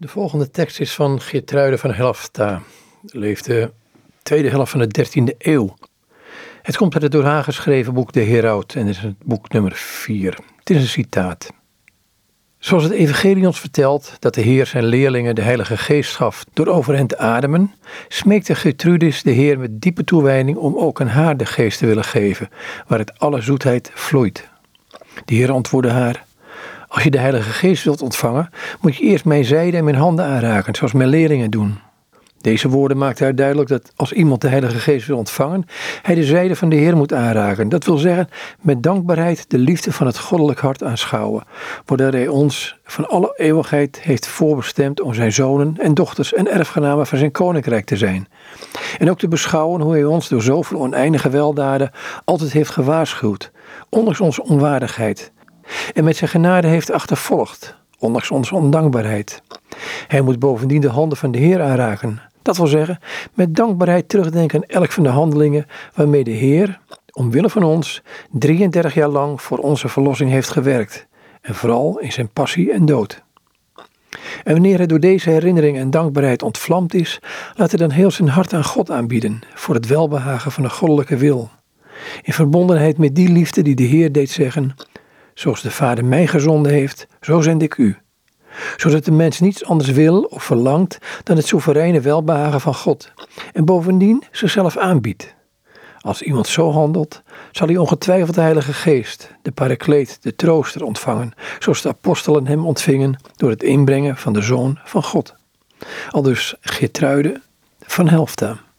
De volgende tekst is van Geertruide van Helfta. Leefde tweede helft van de 13e eeuw. Het komt uit het door haar geschreven boek De Heraut en is het boek nummer 4. Het is een citaat. Zoals het evangelie ons vertelt dat de Heer zijn leerlingen de Heilige Geest gaf door over hen te ademen, smeekte Gertrudis de Heer met diepe toewijding om ook aan haar de Geest te willen geven, waaruit alle zoetheid vloeit. De Heer antwoordde haar, als je de Heilige Geest wilt ontvangen, moet je eerst mijn zijde en mijn handen aanraken, zoals mijn leerlingen doen. Deze woorden maakten haar duidelijk dat als iemand de Heilige Geest wil ontvangen, hij de zijde van de Heer moet aanraken. Dat wil zeggen, met dankbaarheid de liefde van het goddelijk hart aanschouwen, waardoor hij ons van alle eeuwigheid heeft voorbestemd om zijn zonen en dochters en erfgenamen van zijn koninkrijk te zijn. En ook te beschouwen hoe hij ons door zoveel oneindige weldaden altijd heeft gewaarschuwd, ondanks onze onwaardigheid. En met zijn genade heeft achtervolgd, ondanks onze ondankbaarheid. Hij moet bovendien de handen van de Heer aanraken, dat wil zeggen, met dankbaarheid terugdenken aan elk van de handelingen waarmee de Heer, omwille van ons, 33 jaar lang voor onze verlossing heeft gewerkt. En vooral in zijn passie en dood. En wanneer hij door deze herinnering en dankbaarheid ontvlamd is, laat hij dan heel zijn hart aan God aanbieden voor het welbehagen van de goddelijke wil. In verbondenheid met die liefde die de Heer deed zeggen: Zoals de Vader mij gezonden heeft, zo zend ik u zodat de mens niets anders wil of verlangt dan het soevereine welbehagen van God en bovendien zichzelf aanbiedt. Als iemand zo handelt, zal hij ongetwijfeld de Heilige Geest, de Parakleet, de Trooster ontvangen, zoals de apostelen hem ontvingen door het inbrengen van de Zoon van God. Al dus Geertruide van Helfta.